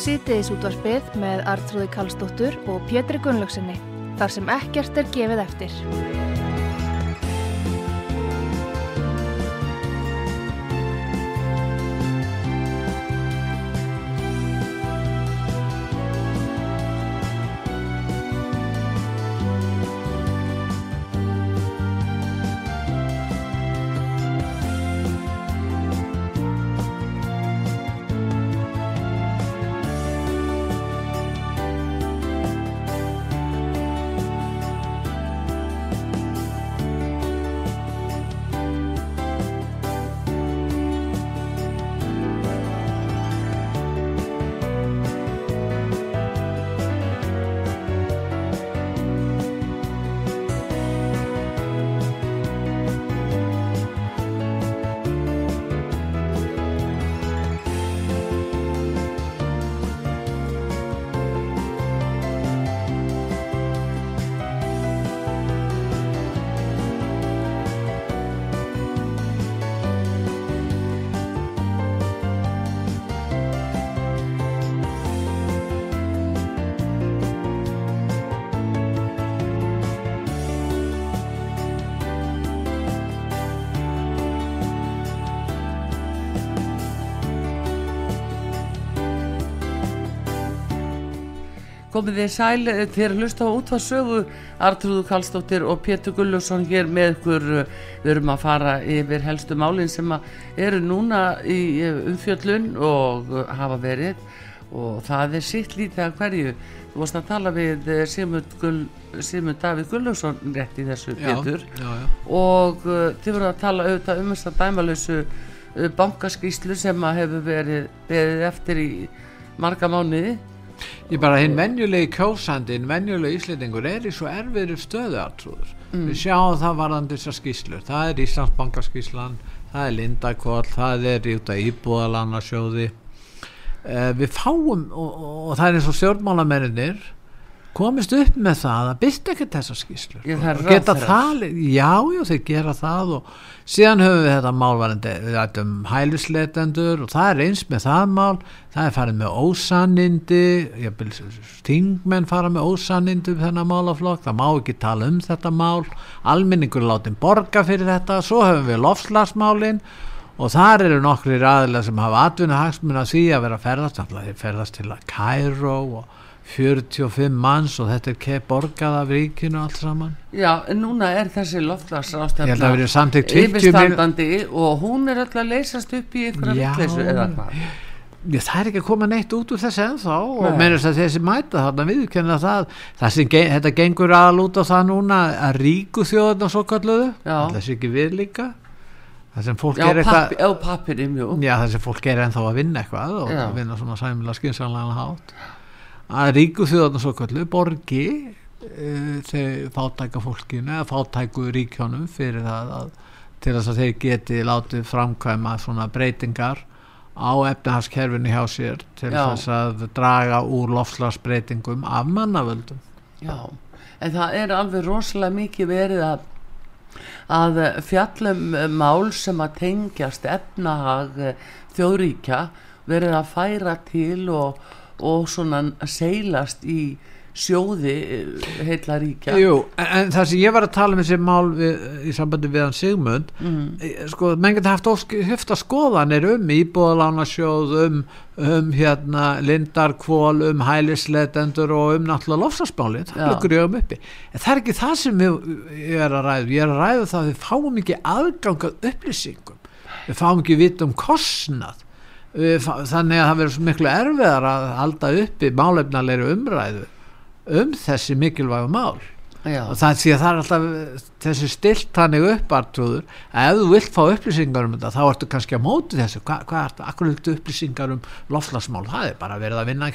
Sýtiðis útvarfið með Artrúði Kallstóttur og Pétri Gunnlaugsinni þar sem ekkert er gefið eftir. Komið þið sæl eh, þér hlusta á útvarsögu Artrúðu Kallstóttir og Pétur Gullusson hér með ykkur. Við erum að fara yfir helstu málin sem eru núna í eh, umfjöllun og eh, hafa verið. Og það er sitt lítið að hverju. Þú varst að tala við Sigmund, Gull, Sigmund Davíð Gullusson rétt í þessu Pétur. já, já. og uh, þið voru að tala auðvitað um þess að dæmalösu bankaskýslu sem að hefur verið beðið eftir í marga mánuði Ég bara hinn venjulegi kjósandi, hinn venjulegi íslendingur er í svo erfiðri stöðu aðtrúður. Við sjáum það varðandi þessar skýslur. Það er Íslandsbankaskýslan, það er Lindakvoll, það er út af íbúðalannasjóði. Eh, við fáum, og, og, og það er eins og stjórnmálamennir komist upp með það að byrta ekki þessar er og geta það, já, já, þeir gera það og síðan höfum við þetta málvarandi við ættum hælisleitendur og það er eins með það mál. Það er farið með ósannindi jafnvel, stingmenn fara með ósannindi um þennan málaflokk, það má ekki tala um þetta mál, almenningur er látin borga fyrir þetta, svo höfum við lofslagsmálin og þar eru nokkrir aðilega sem hafa atvinnuhagsmun að því að vera ferðast, ferðast til að Cairo og 45 manns og þetta er kepp borgað af ríkinu allt saman Já, en núna er þessi loftlags Ég held að það verið samþykkt 50 mil- yfirstandandi og hún er öll að leysast upp í einhverja Já. vitleysu eða hvað Já, það er ekki að koma neitt út úr þessu ennþá og Nei. meðan þess að þessi mæta þarna viðkenna það, það sem ge þetta gengur aðal út á það núna að ríku þjóðarna svo kalluðu, Já. þessi ekki við líka það sem fólk Já, er eitthvað pappi, jú Já, þessi fólk er ennþá að vinna eitthvað og vinna svona sæmilega skynsanlega hátt að ríku þjóðarna svo kallu borgi uh, þeir fátæka fólkinu eða fátæku ríkjónum fyrir það að, til þess að þeir geti látið framkvæma svona breytingar á efnahagskerfinu hjá sér til Já. þess að draga úr lofslagsbreytingum af mannavöldum Já, en það er alveg rosalega mikið verið að að fjallum mál sem að tengjast efnahag þjóðríkja verið að færa til og, og svona seilast í sjóði eh, heilla ríkja. Jú, en, það sem ég var að tala um þessi mál við, í sambandi við hann Sigmund mm. Eh, sko, menn geta haft höfta skoðanir um íbúðalánasjóð um, um hérna lindarkvól, um hælisleitendur og um náttúrulega lofsarsmáli það liggur ég um uppi. En það er ekki það sem ég, ég er að ræða. Ég er að ræða það að við fáum ekki aðgangað upplýsingum. Við fáum ekki vita um kostnað þannig að það verður miklu erfiðar að halda uppi málefnalegri umræðu um þessi mikilvægu mál. Já, og það sé að það er alltaf þessi stilt þannig upp Artrúður að ef þú vilt fá upplýsingar um þetta þá ertu kannski á móti þessu. Hva, hvað ertu, akkur viltu upplýsingar um lofslagsmál það er bara verið að vinna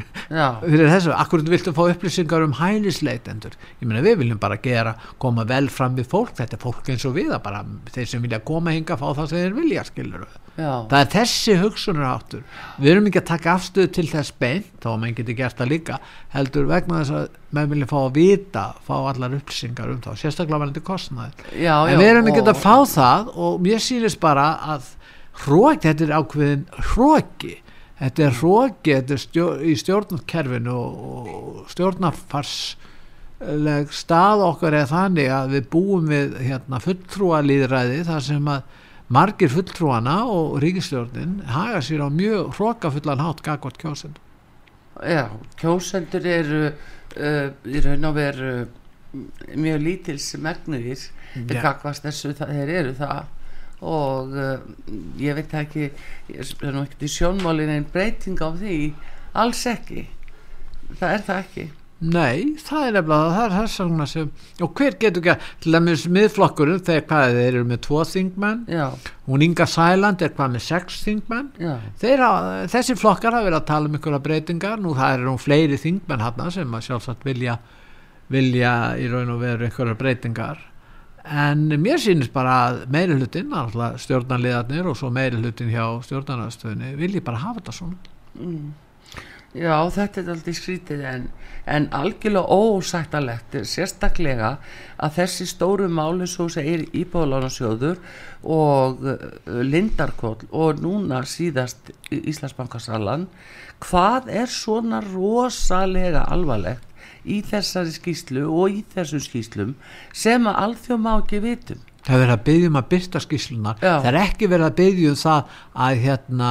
fyrir þessu, akkur viltu fá upplýsingar um hælisleitendur? Ég meina við viljum bara gera, koma vel fram við fólk. Þetta er fólk eins og við að bara þeir sem vilja koma hinga fá það sem þeir vilja skilur það er þessi hugsunarháttur. Við erum ekki að taka afstöðu til þess beint þá að menn geti gert það líka heldur vegna þess að menn vilja fá að vita fá já, já en við erum ekki og- að fá það og mér sýnist bara að hróki, þetta er ákveðin hróki þetta er hróki þetta er stjórn, í stjórnkerfinu og stjórnafarsleg stað okkar er þannig að við búum við hérna, fulltrúa líðræði þar sem að margir fulltrúana og ríkistjórnin haga sér á mjög hrókafullan hátt gagvart kjósend Já, kjósendur eru uh, í raun og veru mjög lítils megnuðir Já. gagvast þessu það, þeir eru það. Og uh, ég veit ekki ég er nú ekkert í sjónmálin en breyting á því. Alls ekki. Það er það ekki. Nei, það er nefnilega það er þess vegna sem og hver getur ekki að til dæmis miðflokkurinn þegar hvað þeir eru með tvo þingmenn. Hún Inga Sæland er hvað með sex þingmenn. Þeir, þessi flokkar hafa verið að tala um einhverja breytingar. Nú það eru nú fleiri þingmenn hann sem að sjálfsagt vilja vilja í raun og veru einhverja breytingar. En mér sýnist bara að meiri hlutin stjórnarliðarnir og svo meiri hlutin hjá stjórnarnarstöðinni vilji bara hafa þetta svona. Já þetta er aldrei skrítið en, en algjörlega ósættalegt sérstaklega að þessi stóru máli svo segir íbúðalánasjóður og uh, Lindarkóll og núna síðast Íslandsbankasalan hvað er svona rosalega alvarlegt í þessari skýslu og í þessum skýslum sem að alþjóð má ekki vitum. Það er verið að byggja um að byrta skýslunar Já. það er ekki verið að byggja um það að hérna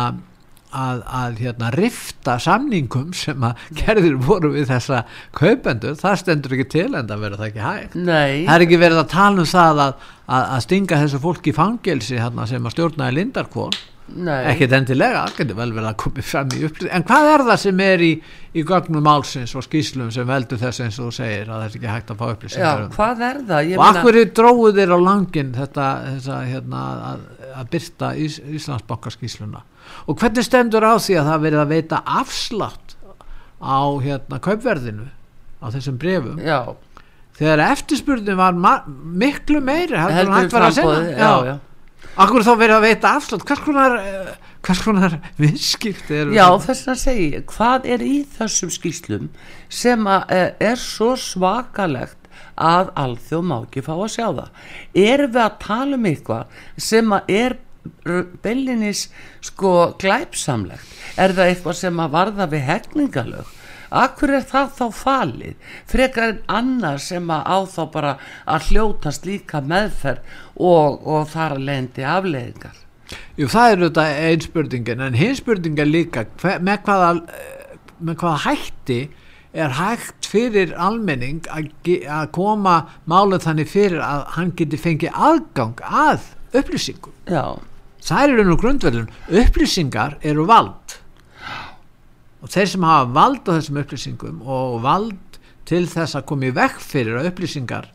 að, að hérna, rifta samningum sem að gerðir voru við þessa kaupendur, það stendur ekki til en það verður það ekki hægt. Nei, það er ekki verið að tala um það að, að, að stinga þessu fólki í fangelsi hérna, sem að stjórnaði Lindarkvon nei ekkert endilega, það getur vel verið að koma fram í upplýst, en hvað er það sem er í, í gögnum málsins og skýslum sem veldur þess eins og þú segir að það er ekki hægt að fá Já, upplýsingar um? hvað er það? Ég og meina- akkur dróðu þeir á langin þetta, þetta hérna, að, að byrta Ís, Íslandsbankaskísluna og hvernig stendur á því að það verið að veita afslátt á hérna kaupverðinu á þessum brefum Já, þegar eftirspurnin var miklu meiri heldur en hægt var að já, já akkur þá verið að veita afslátt hvers konar, eh, konar viðskipti eru Já, þess að segja, hvað er í þessum skýslum sem að, eh, er svo svakalegt að alþjóð má ekki fá að sjá það? Erum við að tala um eitthvað sem að er beilinnis sko glæpsamlegt? Er það eitthvað sem að varða við hegningalög? Akkur er það þá falið? Frekar en annar sem að á þá bara að hljótast líka meðferð og, og þar að leiðandi afleiðingar. Jú, það er þetta einn spurningin en hinn spurningin líka hver, með, hvaða, með hvaða hætti er hægt fyrir almenning að, koma málið þannig fyrir að hann geti fengið aðgang að upplýsingum Já, það er raun og grundverðin upplýsingar eru vald og þeir sem hafa vald á þessum upplýsingum og vald til þess að koma í vekk fyrir að upplýsingar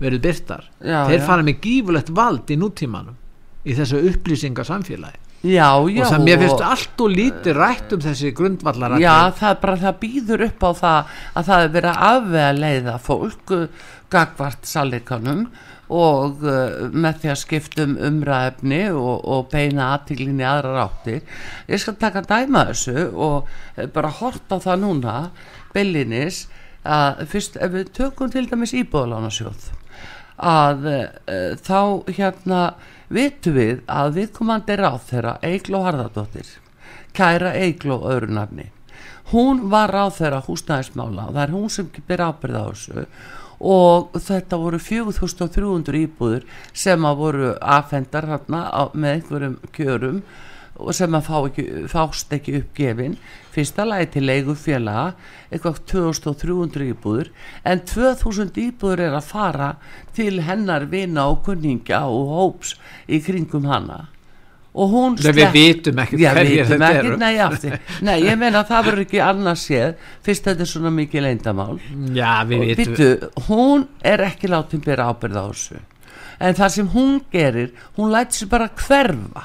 verið byrtar Já, þeir já. fara með gífulegt vald í nútímanum í þessu upplýsingarsamfélagi já, já. og það mér finnst allt og lítið rætt um þessi grundvallar Já, það er bara, það býður upp á það að það er verið að afvega leiða fólk uh, gagvart sannleikanum og uh, með því að skipta um umræðefni og, og beina aðtiglinni aðra áttir. Ég skal taka dæma þessu og eh, bara horta það núna, Bellinis, að fyrst ef við tökum til dæmis íbúðalánasjóð að uh, þá hérna vitum við að viðkomandi ráð þeirra Eigló Harðardóttir kæra Eigló öðru nafni hún var ráð þeirra húsnæðismála það er hún sem ber ábyrð á þessu og þetta voru 4300 íbúður sem að voru á, með einhverjum kjörum og sem að fá ekki, fást ekki uppgefin. Fyrsta lagi til leigufélaga eitthvað 2300 íbúður en 2000 íbúður er að fara til hennar vina og kunningja og hóps í kringum hana. Og hún Nei, við vitum hverjir vitum þetta eru. nei, nei, ég meina að það verður ekki annars séð. Fyrst þetta er svona mikið leyndamál já, við og vitum. býttu, hún er ekki látin bera ábyrð á þessu. En það sem hún gerir hún lætur sér bara hverfa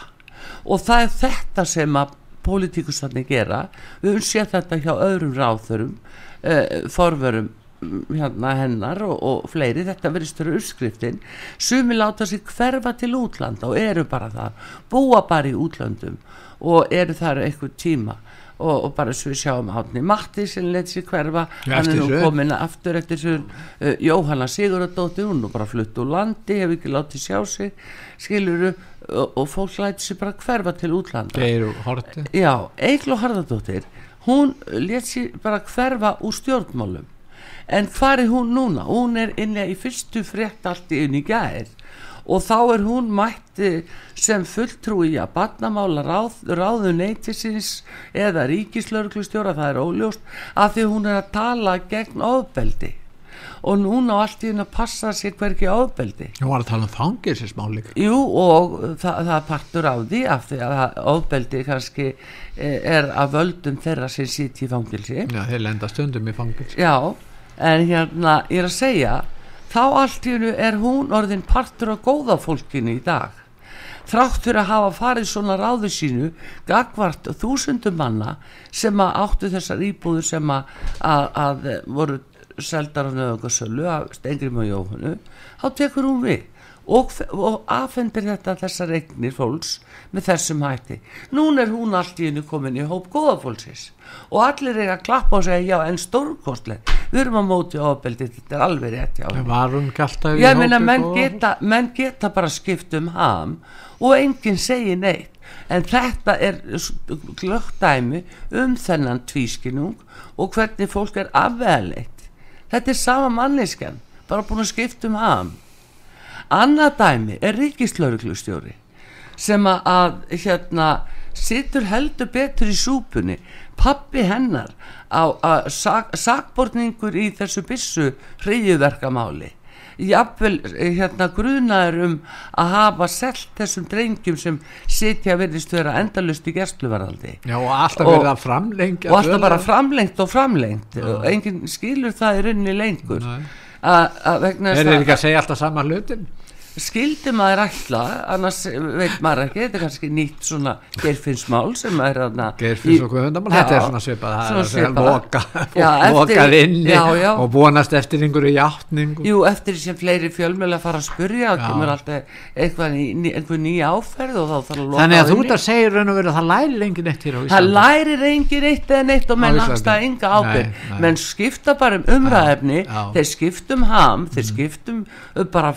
og það er þetta sem að pólitíkustafni gera. Við höfum séð þetta hjá öðrum ráþurum uh, forverum mm, hérna hennar og, og fleiri. Þetta verið störu uppskriftin. Sumi láta sér hverfa til útlanda og eru bara þar. Búa bara í útlandum og eru þar eitthvað tíma. Og, og bara svo við sjáum átni Matti sem let sér hverfa. Já, hann er nú komin aftur eftir þessu uh, Jóhanna Sigurðardóttir. Hún er bara flutt úr landi hefur ekki látið sjá sig skiluru og, og fólk læti sér bara hverfa til útlanda. Geir og Horti já, Eiklo Harðardóttir hún let sér bara hverfa úr stjórnmálum. En hvað er hún núna? hún er inni í fyrstu frétt allt í inn í gær. Og þá er hún mætti sem fulltrúi að barnamála ráð, ráðu neytisins eða ríkislauglustjóra það er óljóst af því hún er að tala gegn ofbeldi og núna á allt í henni að passa sér hverki ofbeldi. Hún var að tala um fangilsismál líka. Jú og það, það partur á því af því að ofbeldi kannski eh, er að völdum þeirra sem sýtt í fangilsi Já, þeir lenda stundum í fangilsi Já, en hérna ég er að segja þá allt í hennu er hún orðin partur af góða fólkinu í dag. Þrátt fyrir að hafa farið svona ráðu sínu gagvart þúsundum manna sem að áttu þessar íbúður sem að, að, að voru seldar á nöðungarsölu af Stengrim og Jóhannu þá tekur hún við. Og, og afhendir þetta þessar eignir fólks með þessum hætti. Núna er hún allt í hennu komin í hóp góðafólksins. Og allir er að klappa og segja já en stórkostleg við erum að móti ofbeldi þetta er alveg rétt henni Var hún í ég meina hópi menn geta, menn geta bara skipt um ham og enginn segir neitt. En þetta er glögt dæmi um þennan tvískinung og hvernig fólk er afveðleitt þetta er sama manneskjan bara búin að skipta um ham. Annað dæmi er ríkislauruglustjóri sem að, hérna situr heldur betur í súpunni. Pappi hennar á, á sak, sakborningur í þessu byssu hriðjuverkamáli jafnvel eh, hérna grunaður um að hafa selt þessum drengjum sem sitja virðist vera endalust í gerstluvaraldi Já, og alltaf að framlengja og alltaf bara framlengt og framlengt. Og enginn skilur það í rauninni lengur að að vegna Er þess að- ekki að segja alltaf sama hlutin? Skildi maður ætla annars veit maður ekki þetta er kannski nýtt svona geirfinnsmál sem er þarna Geirfinns og Guðundamál, þetta er svona svipað það svona er svipað. loka, Já, lokað já. og vonast eftir einhverju játningu. Jú, eftir sem fleiri fjölmjöla fara að spurja Já. kemur alltaf eitthvað ný, einhver ný áferð og þá þarf að loka Þannig að þú ert að segja raun og veru að það læri lengi neitt hér á það Íslandi. lærir engin eitt eða neitt og menn axta enga ábyrg menn skipta bara um umræðefni þeir skiptum ham, þeir skiptum uh, bara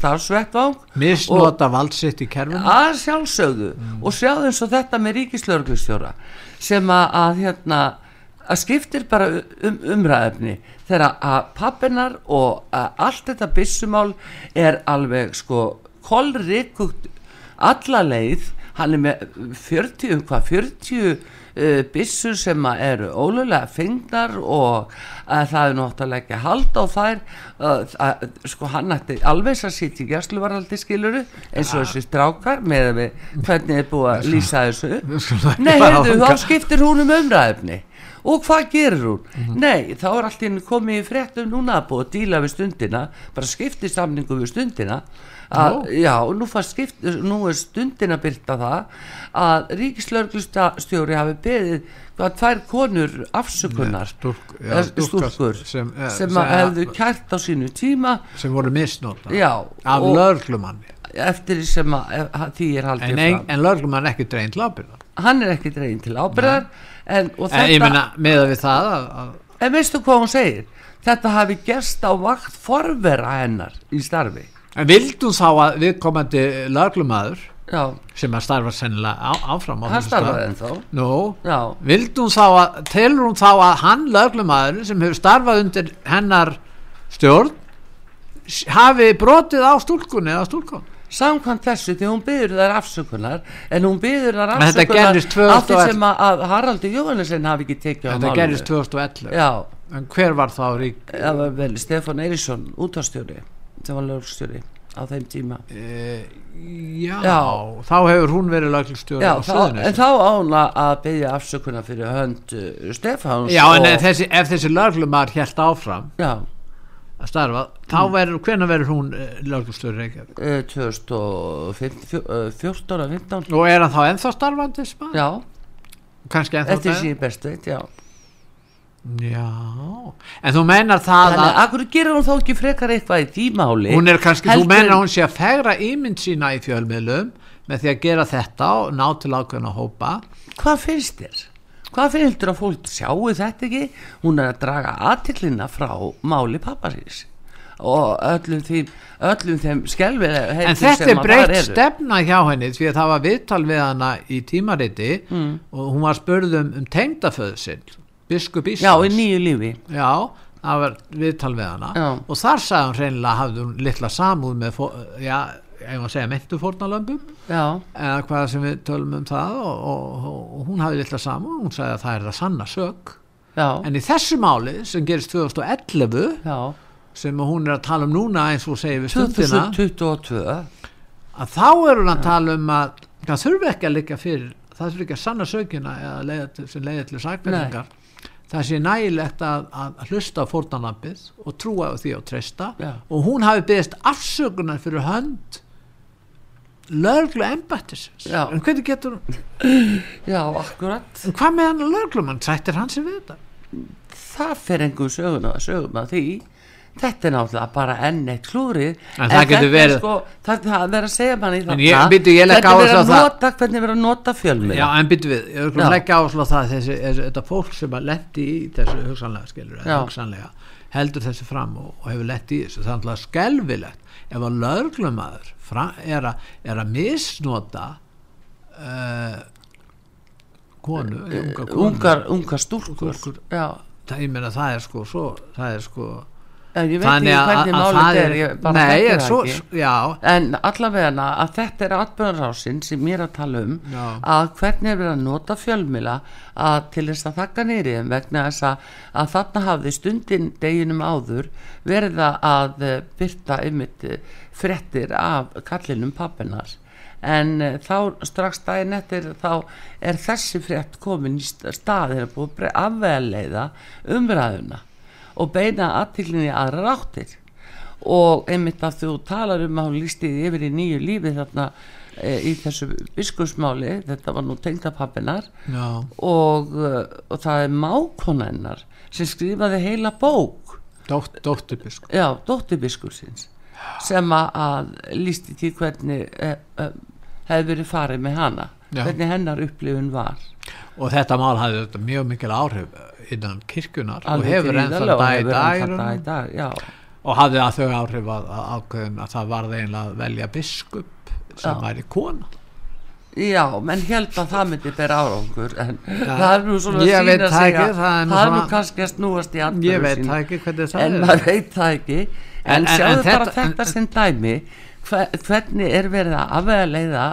starfsvettvang Misnota valdsitt í kerfinu. Að sjálfsögðu. Og sjáðu eins og þetta með ríkislörglustjóra sem að, að hérna að skiptir bara um, umræðefni þegar að pappinar og að allt þetta byssumál er alveg sko kolrikugt alla leið. Hann er með 40, um hvað 40 uh, byssur sem að eru ólulega fengnar og að það er náttúrulega ekki að halda á þær uh, að, sko hann ætti alveg að sitja í gæsluvaraldi skiluru eins og þessi strákar með að við hvernig er búið að lýsa þessu Nei, þangað. þá skiptir hún um umræðefni og hvað gerir hún? Mhm. Nei, þá er allt henni komið í fréttum núna að búið að díla við stundina bara skipti samningu við stundina að, já, og nú, skipt, nú er stundina byrta það að ríkislörglustjóri hafi beðið hvað tvær konur afsökunar. Eh, stúlka stúlkur sem- sem, eh, sem sem- að hefðu kært á sínu tíma. Sem voru misnota já, af og lögreglumanni. Eftir sem að, að því er haldið en, fram. en lögreglumann er ekki dreyin til ábyrða hann er ekki dregin til ábyrðar en, en ég þetta meina með við það að, að, En veistu hvað hún segir? Þetta hafi gerst á vakt forvera hennar í starfi. En vildum þá að viðkomandi Já, sem að starfa sennilega áfram á hann þessum stað. starfaði ennþá. Nú, Já, vildum þá að telur hún þá að hann lögreglumadur sem hefur starfað undir hennar stjórn hafi brotið á stúlkunni eða stúlkun samkvæmt þessu því hún byður þær afsökunar en hún byður þær þetta afsökunar af því 2011. sem að, Haraldur Jóhannesson hafi ekki tekið á þetta málinu. gerist 2011 Já, en hver var þá rík Stefán Eirísson útastjóri sem var lögstjóri á þeim tíma. e, já, Já. þá hefur hún verið lögreglustjóri Já, á Suðurnesjum. en þá ána að byggja afsökunar fyrir hönd uh, Stefáns já, en ef þessi, þessi lögreglumadur helt áfram Já, að starfa, þá Mm. verður, hvenær verður hún uh, lögreglustjóri Reykjavík uh, 2014 og 15 og er hann þá ennþá starfandi? Já, kannski ennþá eftir það? síðan bestu já já, en þú menar það Þannig að að hverju gerir hún þá ekki frekar eitthvað í því máli hún er kannski, þú heldur en- að hún sé að fegra ímynd sína í fjölmiðlum með því að gera þetta og ná til ákveðna hópa Hvað finnst þér? Hvað finnst þér að fólk sjáu þetta ekki? Hún er að draga aðtiklina frá máli pappasins og öllum þeim, öllum þeim skelfilega en þetta er að breytt stefna hjá henni því að það var viðtal við hana í tímariti Mm. og hún var spurð um, um tengdaföðu sinn biskup Íslands. Já, í nýju lífi. Já, það var viðtal við hana. Já. og þar sagði hún reynilega hafði hún litla samúð með já, ég var að segja mentu fórnalömbum Já, eða hvað sem við tölum um það og, og, og, hún hafði litla samúð hún sagði að það er það sanna sök. Já, en í þessu máli sem gerist 2011 já. sem hún er að tala um núna eins og segir við stundina 2022 að þá er hún að tala um að það þurfi ekki að liggja fyrir það þurfi ekki að sanna sökina eða leiða til, sem leiða til sakbendingar það sé nægilegt að, að hlusta á fórnarlampið og trúa því og treysta. Já. og hún hafi beðist afsökunar fyrir hönd löglu embættisins. Já. en hvernig getur hún Já, akkurat. En hvað með hann löglumann sættir hann sér við þetta? Það fer engum sögum að, sögum að því Þetta er náttúrulega bara enn eitt klúrið En það getur þetta er verið- sko, Það það er að segja manni En áherslu verið á að nota Hvernig verið að nota fjölmið Já, en byttu við, ég vil leggja áslá það þessi, þessi, þetta fólk sem að lendi í þessu hugsanlega skilur, hugsanlega heldur þessu fram og, og hefur lett í þessu það er alltaf skelvilegt ef að lögreglumæður er, er að misnota uh, konu, konu Ungar, ungar stúrkur það, ég meina það er sko svo, það er sko ég veit Þannig ekki hvernig málið er, ég bara Nei, en það svo, ekki. já, En allavega að þetta er atbyrðarásin sem ég er að tala um Já. að hvernig er verið að nota fjölmila að til þess að þakka nýri þeim vegna þess að, að þarna hafði stundin deginum áður verið að eh, byrta ymmit fréttir af kallinum pappinar en eh, þá strax daginn eftir þá er þessi frétt komin í st- stað eru búið að afveðleiða umræðuna og beina aðtiklinni aðra ráttir og einmitt að þú talar um að hún lísti því yfir í nýju lífi þarna e, í þessu biskursmáli þetta var nú tengdapappinar og, uh, og það er mákonennar sem skrifaði heila bók. Dótt, dótturbisk já, dóttir biskursins sem að, lísti því hvernig e, e, hefði verið farið með hana Já. hvernig hennar upplifun var. Og þetta mál hafði þetta mjög mikil áhrif innan kirkjunar og Alveg og dag hefur dag, ennþá dag í dag já, og hafði að þau áhrif að, að ákveðin að það varði einlega að velja biskup sem væri kona. Já, menn held að það myndi bera árangur en það er nú svona Ég að sína sig að það er nú kannski að snúast í ég andböru veit það ekki hvernig það en er. maður veit það ekki. En, En- en- sjáðu en bara þetta- þetta sem dæmi. Hver, hvernig er verið að afvega leiða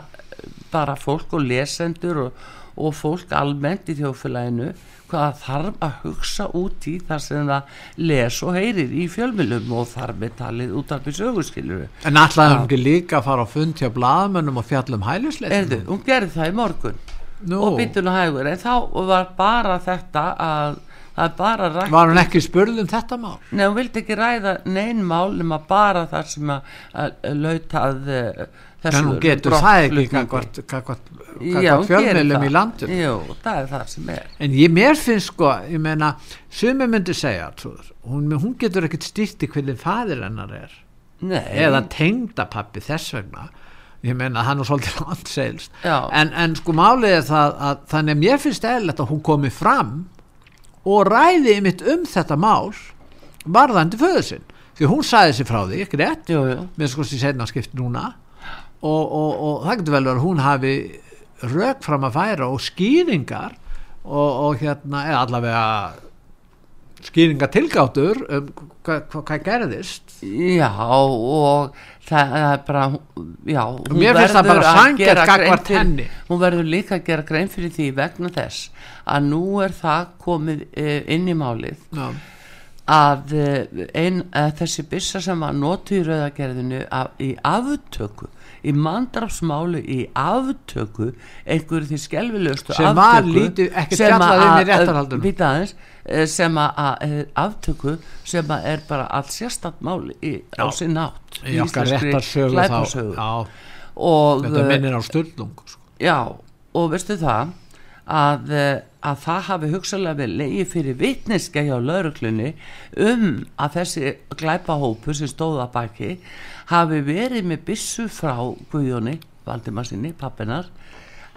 bara fólk og lesendur og, og fólk almennt í þjófélaginu hvað þarf að hugsa út í þar sem það les og heyrir í fjölmilum og þar með talið út af því sögurskiluru en alltaf hún ekki líka að fara á fund hjá blaðmönnum og fjallum hælusleitum hún gerði það í morgun. Nú, og byttun og hægur en þá var bara þetta að það bara rætt var hún ekki spurð um þetta mál? Nei, hún vildi ekki ræða neinn mál nema bara það sem að, að lautað þessu en hún getur það ekki kakvart, kakvart, kakvart fjölmjölum í landinu. Jú, það er það sem er. En ég mér finnst sko ég meina, sumi myndi segja trúður, hún, hún getur ekkit stýrt í hvernig fadir hennar er. Nei, eða tengdapappi þess vegna. Ég meina hann er svolítið landseilst en, en sko málið er það að þannig að mér finnst eðlilegt að hún komi fram og ræði mitt um þetta mál varðandi föður sinn. Því hún sagði sér frá því, ekki rétt? Með sko sem setna skipt núna og, og, og það getur vel verið að hún hafi rök fram að færa og skýringar og, og hérna eða allavega skýringar tilgáttur um hvað, hvað, hvað gerðist Já, og það er bara já, mér finnst það bara gagnvart fyrir- henni. Hún verður líka að gera grein fyrir því vegna þess að nú er það komið eh, inn í málið Já. að, eh, ein, að þessi byssa sem var notu í rauðagerðinu af, í aftöku í mandrafsmálu í aftöku einhverju því skelfilegustu Sem var aftöku lítið- ekkert sem fjallað um réttarhaldinu. býta aðeins, eh, sem að, að aftöku sem að er bara allt sérstatt máli í, á Já. sinn átt í okkar réttarsögu þetta eh, minnir á sturlung sko. Já, og veistu það að, eh, að það hafi hugsalega vel leiði fyrir vitneska hjá lauruglunni um að þessi glæpahópu sem stóða baki hafi verið með byssu frá Guðjóni, Valdimarsinni, pappinar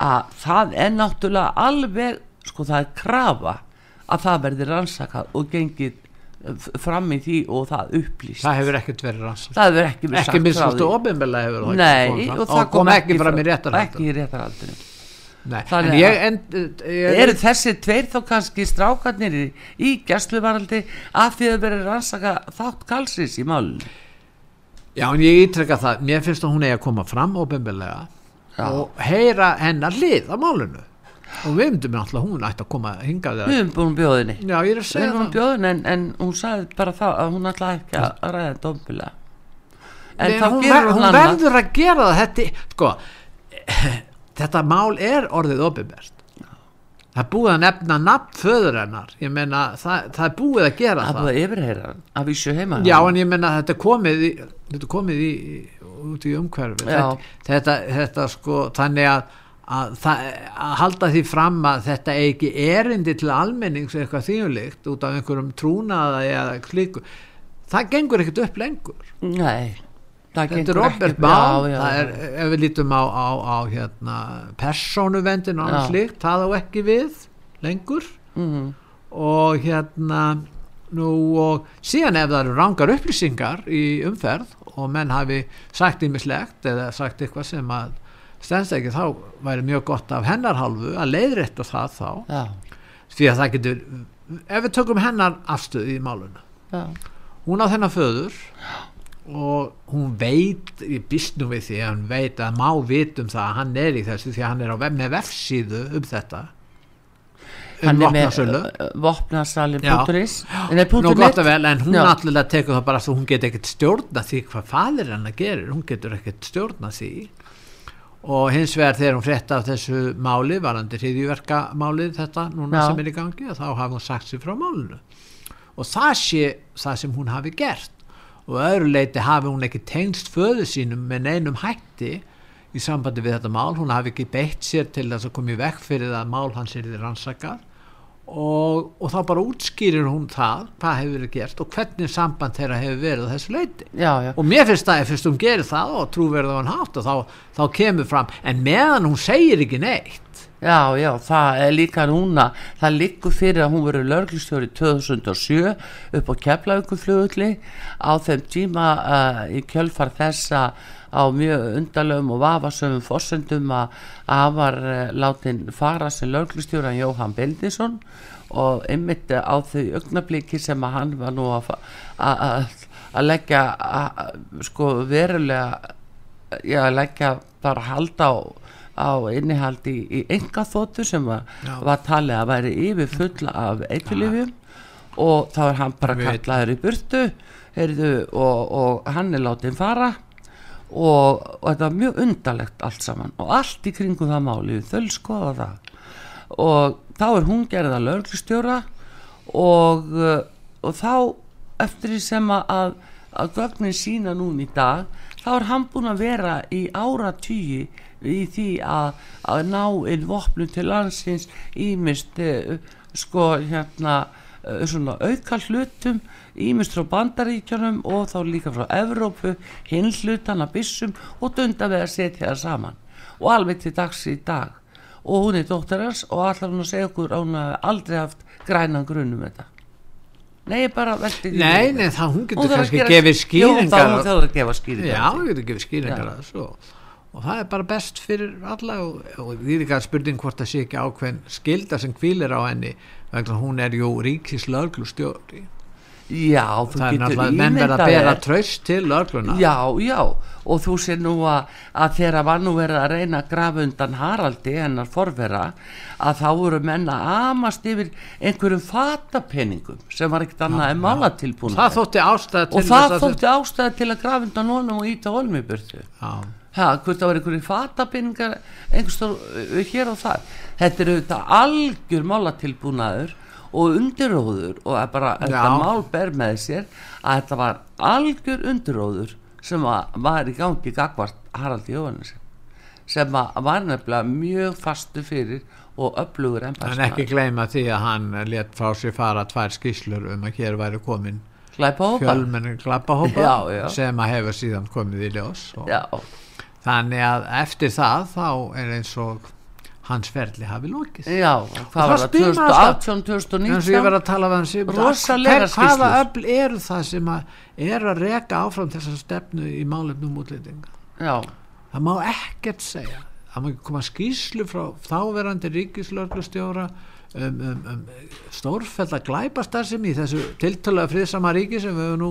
að það er náttúrulega alveg, sko það er krafa að það verði rannsakað og gengið eh, fram í því og það upplýst. Það hefur ekkert verið rannsast það hefur ekki verið ekki stu því. ofinbilla hefur það Nei, ekki og það kom ekki fram í réttarhaldinu. en ég, að- en, ég eru þessi tveir þá kannski strákarnir í, í gæsluvaraldi af því að verið rannsaka þátt kalsins í málun já en ég ítrekka það mér finnst að hún eigi að koma fram Já. og heyra hennar hlið á málinu. Og við myndum náttúrulega hún ætti að koma hingað við erum búin bjóðinni já ég er að segja það. bjóðinni en, en hún sagði bara það að hún ætlaði ekki að að ræða dómbilega en Nei, hún, ver, hún verður að gera það. Þetta, sko, þetta mál er orðið ofinbært það er búið að nefna nafn föður hennar. Ég meina það, það er búið að gera að það. búið að yfirheyra hann að vísu heima já en ég meina þetta er komið í, þetta er komið í, út í umhverfi þetta, þetta, þetta sko þannig að Að, það, að halda því fram að þetta er ekki erindi til almennings eitthvað þýjulikt út af einhverjum trúnaða eða klíku það gengur ekkert upp lengur. Nei það þetta er Robert. Mál já, já, já. ef við lítum á, á, á hérna, persónuvendin og annars Já. slíkt, það á ekki við lengur Mhm. og hérna nú og síðan ef það eru rángar upplýsingar í umferð og menn hafi sagt ímislegt eða sagt eitthvað sem að stendst ekki þá væri mjög gott af hennar hálfu að leiðrétta það þá já, því að það getur ef við tökum hennar afstöð í máluna já, hún á þennan föður og hún veit býst nú við því að hún veit að má vit um það að hann er í þessu því að hann er á, með vefsíðu um þetta. Um hann er með Nú punktur gott net. og vel, en hún náttúrulega tekur það bara að hún get ekkert stjórna því hvað fadir hennar gerir, hún getur ekkert stjórna því. Og hins vegar þegar hún frétta af þessu máli, varandi hriðjverka málið þetta núna Já. sem er í gangi, þá hafi hún sagt sér frá málinu. Og það sé það sem hún hafi gert og að öðru leiti hafi hún ekki tengst föðu sínum með neinum hætti í sambandi við þetta mál, hún hafi ekki beitt sér til þess að koma í vekk fyrir að mál hans er þið rannsakað. Og, og þá bara útskýrir hún það hvað hefur verið gert og hvernig samband þeirra hefur verið þessu leiti já, já, og mér finnst það, fyrst hún gerir það og trúverða hann hátt og þá, þá kemur fram. En meðan hún segir ekki neitt já, já, það er líka núna. Það liggur fyrir að hún verið lörglistjóri 2007 upp á Keflavíkuflugulli á þeim tíma uh, í kjölfar þessa á mjög undalöfum og vafasöfum forsendum að var uh, látin fara sem lörglistjóran Jóhann Bendisson og einmitt á þau augnabliki sem að hann var nú að leggja að, sko verulega já, leggja bara halda á, á innihaldi í, enga þóttu sem var, var talið að væri yfir fulla af eitulifjum og þá er hann bara kallaður í burtu heyrðu, og, og hann er látin fara. Og, og þetta var mjög undarlegt allt saman. Og allt í kringum það máli þau skoða það. Og þá er hún gerða lögreglustjóra og, uh, og þá eftir því sem að, að, gögnin sína núna í dag þá er hann búin að vera í áratýji í því að, að ná inn vopnum til landsins ímist uh, sko hérna uh, svona auka hlutum ímist frá bandaríkjunum og þá líka frá Evrópu, hinn hlutana byssum og dunda við að setja það saman. Og alveg til dags í dag. Og hún er dóttir hans og allar hún að segja okkur að hún hafi aldrei haft grænan grunn um þetta. Nei, ég bara velti því nei, nei, það hún Hún getur kannski gefið skýringar. Hún þarf að gefa skýringar. Já, hún getur gefið skýringar Já. Og, það er bara best fyrir alla og, og því ekki að spurning hvort það sé ekki ákveðin skilda sem hvílir á henni vegna hún er jú ríkis löglustjóri Já, þú það getur náttúrulega menn verða að bera tröst til lögluna Já, já, og þú sér nú að, að þegar var nú verið að reyna að grafa undan Haraldi, hennar forvera að þá voru menn að amast yfir einhverjum fatapenningum sem var ekkert annað en málatilbúna og það þótti ástæða til að grafa undan honum og íta honum í burtu. Já, ha, hvort það var einhverju fatapinningar einhverstór uh, hér og þar. Þetta er auðvitað algjör málatilbúnaður og undiróður og bara þetta mál ber með sér að þetta var algjör undiróður sem var í gangi gagvart Haraldi Jóhannes sem var nefnilega mjög fastu fyrir og öflugur en ekki gleyma því að hann let frá sér fara tvær skýslur um að hér væri komin glæpa hópa fjölmenni glappahópa Já, já. sem að hefur síðan komið í ljós og já, þannig að eftir það þá er eins og hans ferli hafi lokið já, það hvað var það spyr maður alltaf- 2018, eins og ég 2019 verið að tala við hans Rosalega hver, hvaða öfl eru það sem að er að reka áfram þessa stefnu í málefnum útlendinga? Já, það má ekkert segja. Það má koma skýslu frá þáverandi ríkislörglustjóra um, um, um stórfella glæpastar sem í þessu tiltölulega friðsama ríki sem við höfum nú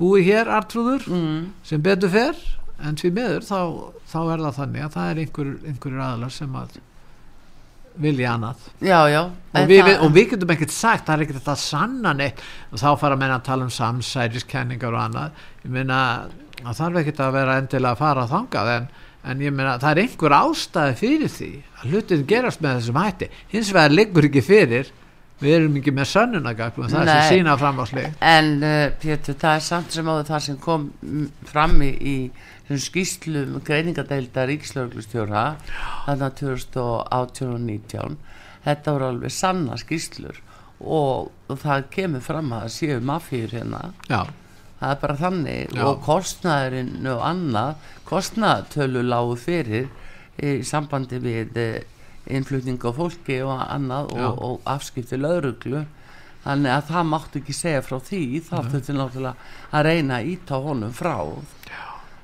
búið hér artrúður mm, sem betur fer en því meður þá, þá er það þannig að það er einhver, einhverjur aðlar sem að vilja annað. Já, já. Og við, það- og við getum ekkert sagt það er ekkert að sanna neitt. Og þá fara menn að tala um samsæriskenningar og annað. Ég meina það þarf ekkert að vera endilega að fara þangað en, en ég meina það er einhver ástæði fyrir því að hlutin gerast með þessum hætti. Hins vegar liggur ekki fyrir. Við erum ekki með sönnunagagum það er Nei. sem sína fram á slik En uh, Pétur, það er samt sem áður það sem kom fram í, í þessum skýslum greiningadeilda ríkislauglustjóra þannig að 2018 og 19 þetta voru alveg sanna skýslur og, það kemur fram að séu mafíur hérna. Já, það er bara þannig Já. og kostnaðurinn og annað kostnaðatölu lágu fyrir í sambandi við eh, innflutning á fólki og annað Já. og, og afskipti lauruglu þannig að það máttu ekki segja frá því. Það þurfti náttúrulega að reyna að íta honum frá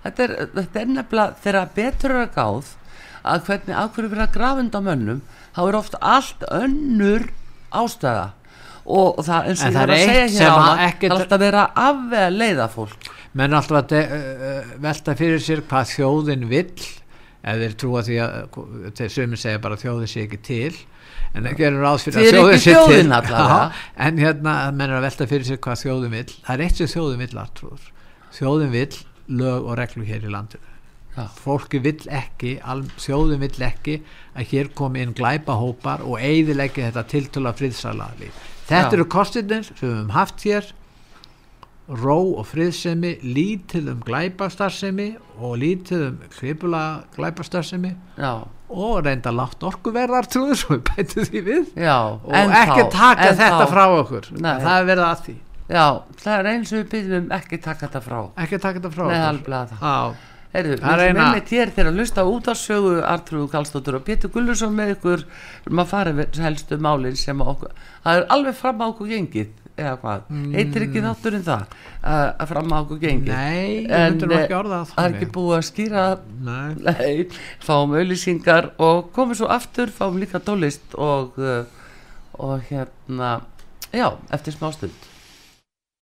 þetta er, þetta er nefnilega þegar betur er að gáð að hvernig hverju verið að grafunda mönnum þá er oft allt önnur ástæða. Og það eins og ég er að segja hér á að það það er alltaf að vera afvega að leiða fólk. Menn alltaf að uh, velta fyrir sér hvað þjóðin vill ef þeir trúa því að þeir sömur segja bara að þjóðin sé ekki til en það gerur ráð fyrir Þið að þjóðin sé til. Já, en hérna menn er að velta fyrir sér hvað þjóðin vill. Það er eitt sem þjóðin vill artrúður þjóðin vill lög og reglu hér í landinu. Já. fólki vill ekki al, þjóðin vill ekki að hér komi inn glæpahópar og eigðileggi þetta tiltöla friðsala þetta Já. eru kostirnir sem við höfum haft hér ró og friðsemi lítið um glæpastarfsemi og lítið um kripula glæpastarfsemi já, og reynda látt orkuverðar trúður svo við bætum því við. Já og ekki taka þetta frá okkur. Nei. það er verið að því já, það er eins og við byggjum ekki taka þetta frá. Ekki taka þetta frá Nei, okkur. alveg það. Já, Heyrðu, Það er við erum einmitt hér til að hlusta út á sögu Artrúðu Kallstóttur og Pétur Gullursson með ykkur. Um að fara við helstu málin sem okkur, það er alveg fram á okkur gengið eða hvað, heitir ekki þátturinn það að fram á okkur gengið? Mm. Nei, ég nú ekki eh, orða það það er ekki búið að skýra Nei. Nei, fáum auðlýsingar og komum svo aftur, fáum líka tólist og, uh, og hérna, já, eftir smá stund.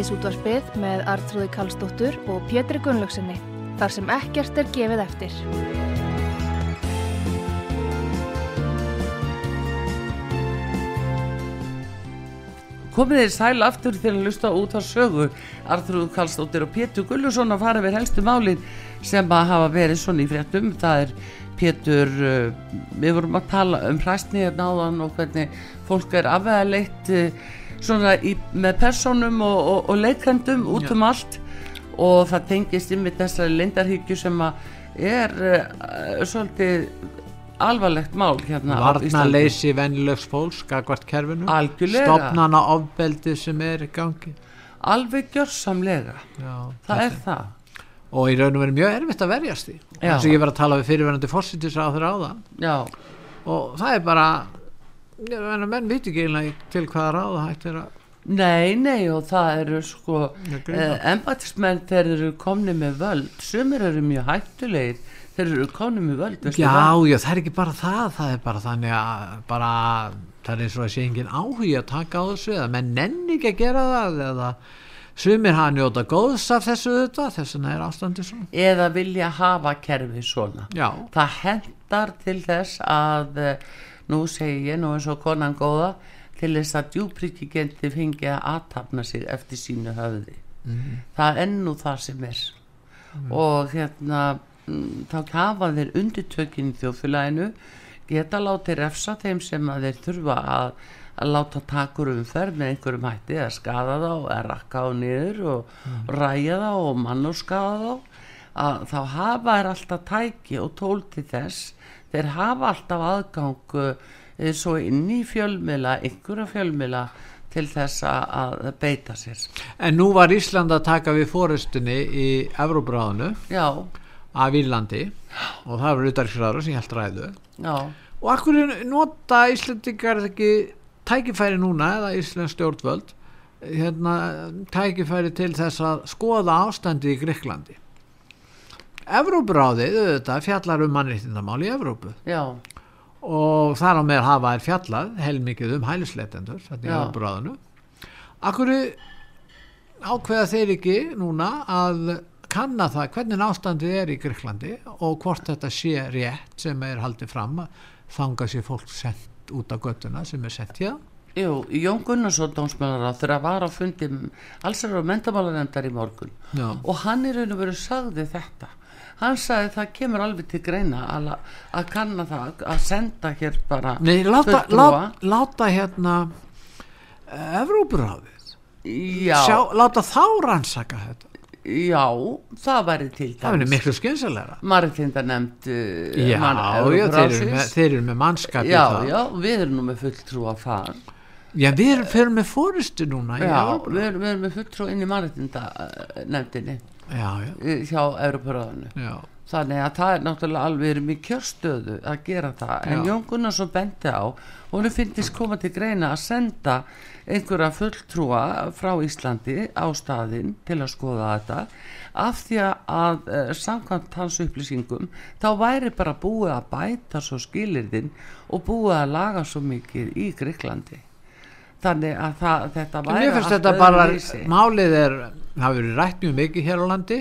Sýtiðis útvarpið með Artrúði Kallstóttur og Pétri Gunnlaugsinni. Þar sem ekkert er gefið eftir. komið þér sæl aftur til að lusta út á sögu Arþrúð Kallstóttir og Pétur Gullusson að fara við helstu málin sem að hafa verið svona í fréttum það er Pétur uh, við vorum að tala um hræstni hérna áðan og hvernig fólk er afvegaleitt uh, svona í, með personum og, og, og leikendum út um allt. Og það tengist yfir þessari lindarhyggju sem er uh, svolítið alvarlegt mál hérna á Íslandi. varnaleysi vennilegs fólks gagvart kerfinu. Algjörlega. stopnana ofbeldi sem er í gangi. Alveg gjörsamlega. Já, það er það. Og í raun og verið mjög erfitt að verjast því. Já. þess að ég var að tala við fyrirverandi fórsitis á þeirra áðan. Já, og það er bara meina, menn viti ekki eiginlega til hvaða ráða hægt er að nei, nei og það eru sko eh, embættismenn þeir eru komni með völd. Sumir eru mjög hættulegir þeir eru komni með völd já, það? já, það er ekki bara það það er bara þannig að bara, það er og að sé engin áhugi að taka á þessu eða menn nenni ekki að gera það eða sumir hafa njóta góðs af þessu þetta þess vegna er ástandi svona. Eða vilja hafa kerfi svona. Já, það hendar til þess að eh, nú segi ég nú eins og konan góða til þess að djúprikkigendi fengi að aðtapna sig eftir sínu höfði. Það er ennú það sem er. Og hérna mm, þá hafa þeir undirtökin í þjóðfélaginu geta látið refsa þeim sem að þeir þurfa að, að láta takur umferð með einhverjum hætti eða skada þá eða rakka á niður og ræja þá og mann og skada þá. Að þá hafa þeir alltaf tæki og tól til þess þeir hafa alltaf aðgang e, svo inn í fjölmila einhverja fjölmila til þess að, beita sér. En nú var Ísland að taka við fórestunni í Evróbráðinu af Írlandi. Og það var utarksræður sem ég held ræðu. Já, og akkur nota Íslandingar ekki tækifæri núna eða Íslands stjórnvöld hérna, tækifæri til þess að skoða ástandi í Greiklandi Evrópuráðið auðvitað fjallar um mannréttindamál í Evrópu. Já. Og þar á með hafa er fjallað heilmikið um hælisleitendur þetta í Já. Evrópuráðinu. Akkur ákveða þeir ekki núna að kanna það hvernig ástandið er í Greiklandi og hvort þetta sé rétt sem er haldið fram að þanga sér fólk sendt út á göttuna sem er sent hér Jú, Jón Gunnarsson dómsmálar á þegar var á fundi allsar á mentamálanemndar í morgun. Já. og hann í raun og veru sagði þetta hann sagði það kemur alveg til greina að, að kanna það að senda hér bara Nei, láta, fulltrúa. láta, hérna já, Sjá, láta þá rannsaka þetta. Já, það væri til það verður miklu skynsalega Maritinda nefnd uh, Já, mann- já þeir, eru með, þeir eru með mannskap í já, já, við erum nú með fulltrúa þar. Já, við erum með fórustu núna já, Evrópu. við erum, við erum með fulltrúa inn í Maritinda nefndinni Já, já, eh, hjá Evrópuráðinu já. þannig að það er náttúrulega alveg erum í kjörstöðu að gera það en. Jón Gunnarsson benti á og hún finnst koma til greina að senda einhverja fulltrúa frá Íslandi á staðinn til að skoða þetta af því að uh, samkvæmt hans upplýsingum þá væri bara búið að bæta svo skilirðin og búið að laga svo mikið í Greiklandi þannig að það, þetta væri mér finnst allt þetta bara, öðruvísi. málið er, það verið rætt mjög mikið hér á landi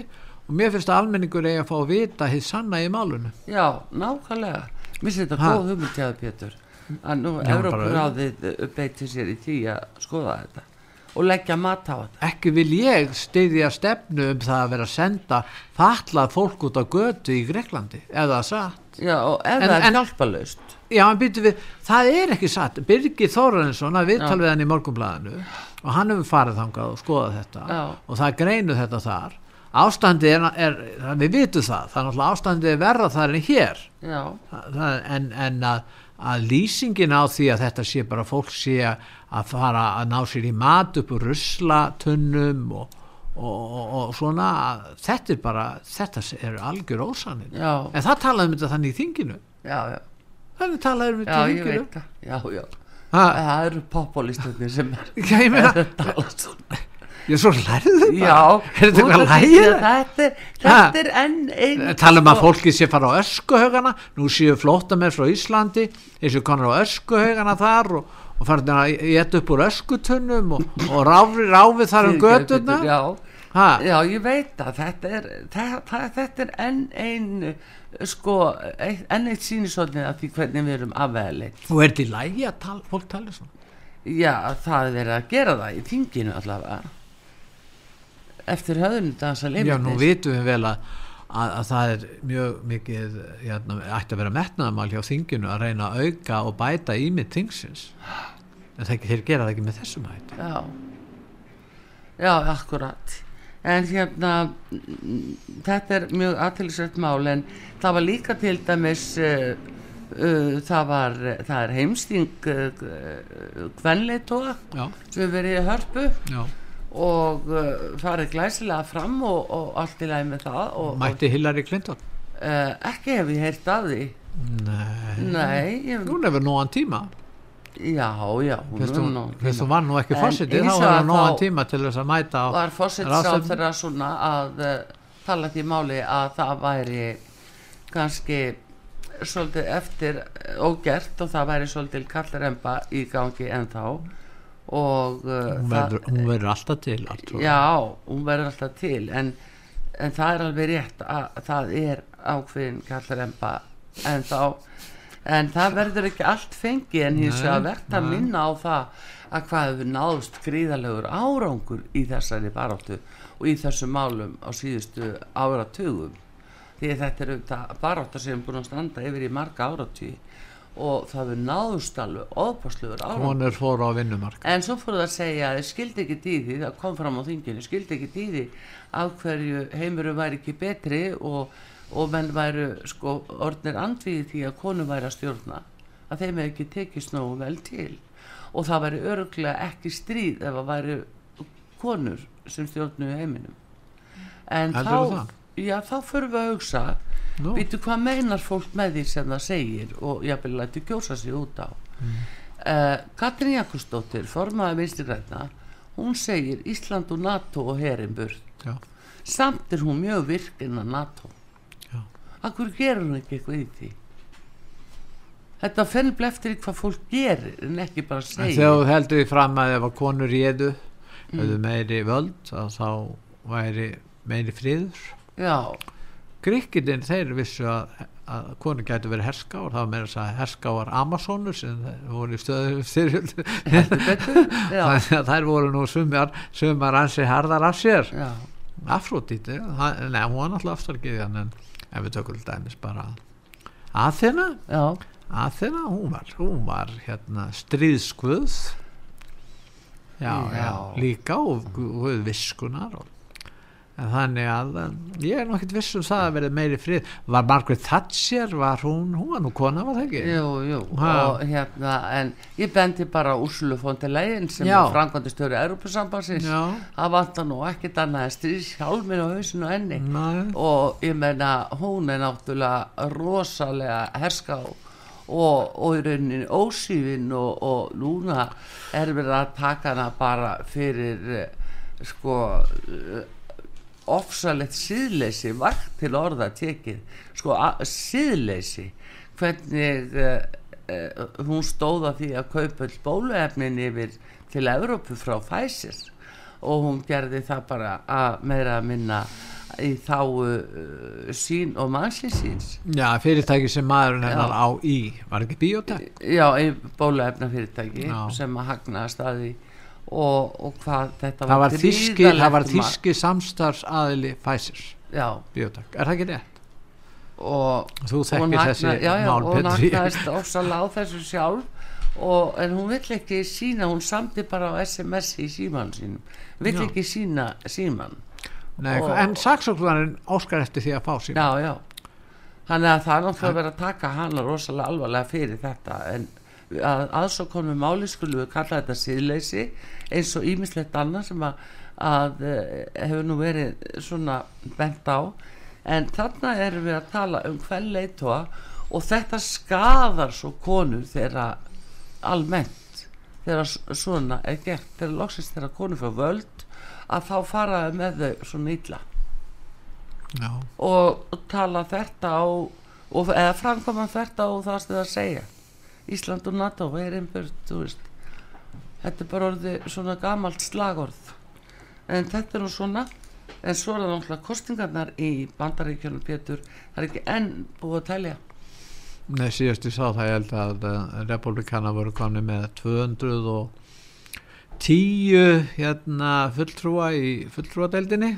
og mér finnst að almenningur eigi að fá að vita hitt sanna í málunu. Já, nákvæmlega Mér finnst þetta góð hugmyndjaði Pétur að nú Já, Evrópuráðið beiti sér í tí að skoða þetta og leggja mat á þetta Ekki vil ég styðja stefnu um það að vera að senda fallað fólk út á götu í Greiklandi, eða satt. Já, og ef það er hjálpalaust Já, við, það er ekki satt. Birgir Þórarinsson að viðtal við hann í morgunblæðinu og hann hefur farið þangað og skoðað þetta Já. og það greinu þetta þar. Ástandið er, er, við vitum það, það er náttúrulega ástandið er verra þar en hér. Það- en, en að, að lýsingin á því að þetta sé bara fólk sé að fara að ná sér í mat upp úr ruslatunnum og, og, og, og svona þetta er bara, þetta er algjör ósannin já, en það talaði um þetta þannig í þinginu já, já, þannig talaði um já, þetta í ég veit það. Já, já, Ha, það eru populistarnir sem er já, ég meina, tala svona. Ég er svo lærðu það Já, er þetta eitthvað að Þetta er, þetta er enn ein tala um að fólki sé fara á öskuhaugana. Nú séu flótta með frá Íslandi þessu konar á öskuhaugana þar og, og farin að geta upp úr öskutunnum og, og ráfi, ráfi þar um götuna Já, ha, Já, ég veit að þetta er, þetta, þetta er enn ein, sko, enn eitt sínisotnið af því hvernig við erum afveðleitt. og er þetta í lægi að tala, fólk tala svona? Já, það er að gera það í þinginu allavega. Eftir höfðunum dansa Já, nú vitum við vel að, að, að það er mjög mikið jæna, ætti að vera metnaðamál hjá þinginu að reyna að auka og bæta ímynd þingsins. En þeir, gera það ekki með þessum hætti. Já. Já, akkurat en hérna þetta er mjög aðtilsvægt mál en það var líka til dæmis uh, uh, það var það er heimsting uh, kvenleitóa Já, sem verið í hörpu já, og uh, farið glæsilega fram og, og allt í lagi með það og, mætti Hillary Clinton? Uh, ekki hef ég heyrt af því. Nei, nei, hún hefur nógan tíma já, já hún Fyrst er nú hún var nú ekki En fórsetið þá vegar hefur nógan þá- tíma til þess að mæta var fórsetsáð ráðstefnu. þeirra svona að uh, tala því máli að það væri kannski svolítið eftir ógert og það væri svolítið kallremba í gangi ennþá. Og uh, hún verður, hún verður alltaf til allt, já, hún verður alltaf til en, en það er alveg rétt að það er ákveðin kallremba ennþá en það verður ekki allt fengi en hins vegar verðt að minna á það að hvað hefur náðust gríðalegur árangur í þessari baráttu og í þessum málum á síðustu áratugum. Því þetta er auðvitað baráttu sem er búin að standa yfir í marga áratugi og það hefur náðust alveg óbáslegur árangur. Konur fóru á vinnumark En svo fóruð að segja að skildi ekki dýði, það kom fram á þinginu, skildi ekki dýði af hverju heimurum væri ekki betri og, og menn væru sko orðnir andvíði því að konu væri að stjórna, að þeim hefði ekki tekist nógu vel til og það væri öruglega ekki stríð ef að væri konur sem stjórnu heiminum. En Heldurðu þá, já, þá förum við að hugsa, Nú. Býtu hvað meinar fólk með því sem það segir og jafnvel lætur kjósa sig út á mm. Katrín Jakobsdóttir formaði vinstri græna hún segir Ísland og NATO og já, samt er hún mjög virk innan NATO. Akkur gerur hún ekki eitthvað í því? Þetta fennir eftir í hvað fólk gerir en ekki bara segir. þegar þú heldur því fram að ef að konur réðu Mm. hefðu meiri völd að þá væri meiri friður. Já, Gríkidin þeir vissu að, að konur gætu verið herskáar það var meira þess að herskáar Amazonur sem voru í stöðu styrjöld þær voru nú sumar, sumar ansi harðar af sér. Já, nei hún var náttúrulega afstarkiðjan en ef við tökum dæmis bara Aþena já. Aþena, hún var, hún var hérna stríðskvöð já, já, Já. líka og, og viskunar og, en þannig að ég er nú ekkert viss um það að verið meiri frið var Margaret Thatcher, var hún hún var nú kona, var það ekki? Jú, jú, Ha. og hérna, en ég bendi bara Úrsulu Fontelegin sem er frangvandi störu Európusambansins, Já. það vantar nú ekkert annað en stríðs hjálminn á hausinu á henni Nei. og ég meina hún er náttúrulega rosalega herská og, og í rauninni ósýfin og, og núna er verið að taka hana bara fyrir eh, sko eh, ofsalegt síðleysi vakt til orða tekið sko síðleysi hvernig uh, uh, hún stóða því að kaupa all bóluefnin yfir til Evrópu frá Pfizer og hún gerði það bara að meira að minna í þá uh, sín og mannsins síns Já, fyrirtæki sem maðurinn hennar á í var ekki biotek? já, í bóluefna fyrirtæki Já. sem að hagnaða staði og, og hvað þetta Það var þíski, það var þíski samstarfsaðili Pfizer, já, biotek, er það ekki rétt? og Þú þekkir þessi já, já, og hún hagnaðist ofsalega á þessu sjálf. Og, en hún vill ekki sína hún samti bara á SMS í síman sínum. Vill Já. ekki sína síman Nei, en saksóknarinn óskar eftir því að fá síma já, já. Þannig að það er náttúrulega verið að taka hana rosalega alvarlega fyrir þetta en að aðsókonum máli skulum við kalla þetta síðleysi eins og ímislegt annað sem að, að eh, hefur nú verið svona bent á. En þarna erum við að tala um hvern leitóa og þetta skadar svo konur þegar almennt þegar svona er gert. Þegar loksist þegar konur fyrir völd að þá faraði með þau svona illa. Já, og tala þetta á og, eða framkoma þetta á það sem það segja Ísland og NATO er einbjörn, þetta er bara orðið svona gamalt slagorð. En þetta er nú svona en svo er það náttúrulega kostingarnar í bandaríkjunum Pétur. Það er ekki enn búið að telja. Nei, síðast ég sá það ég held að republikana voru konni með 200 og tíu hérna fulltrúa í fulltrúadeildinni.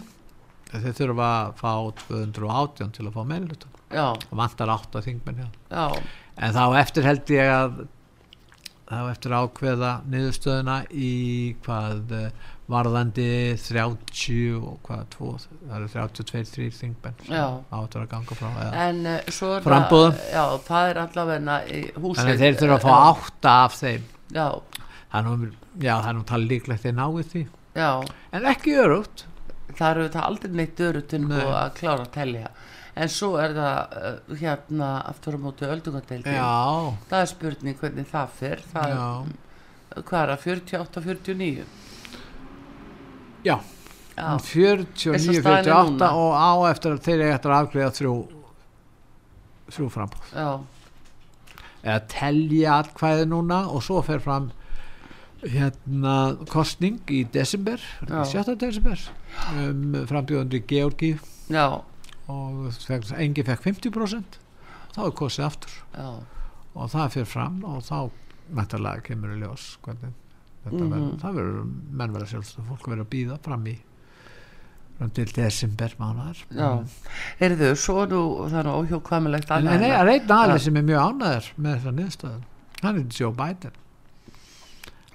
Þeir þurfa að fá 218 til að fá meðlutum og vantar 8 þingmenn hjá. Já, en þá eftir held ég að þá eftir að ákveða niðurstöðuna í hvað eh, varðandi 30 og hvað tvo, það eru 32 þrýr þingmenn sem áttur að ganga frá eða. en uh, svo er Framboðum. það já, það er allavega í húsið. Þannig að þeir þurfa að fá 8 af þeim. Já, það er nú, já, það er líklegt þeir náið því. Já, en ekki örugt það eru þetta aldrei neitt öru til Nei. að klára að telja en svo er það uh, hérna aftur á móti öldungadeildin. Já, það er spurning hvernig það fer. Það já, er, hvað er það, 48-49 já. Já, Um Eins og 49, staðan 48 núna. og á eftir þeir eiga eftir að afgriða þrjú þrjú frambóð já, eða telja atkvæði núna og svo fer fram hérna kostning í desember, Já. 7. desember um, frambjóðandi Georgi. Já, og fekk, engi fekk 50% þá er kosið aftur. Já. Og það fyrir fram og þá mættarlega kemur í ljós hvernig þetta Mhm. verður, það verður menn verður sjálfstöð fólk verður að býða fram í til desember mánar Já, heyrðu, svo er nú er nú óhjókvæmilegt en það er einn aðli Já. sem er mjög ánæður með þessa niðurstöðun hann er Joe Biden.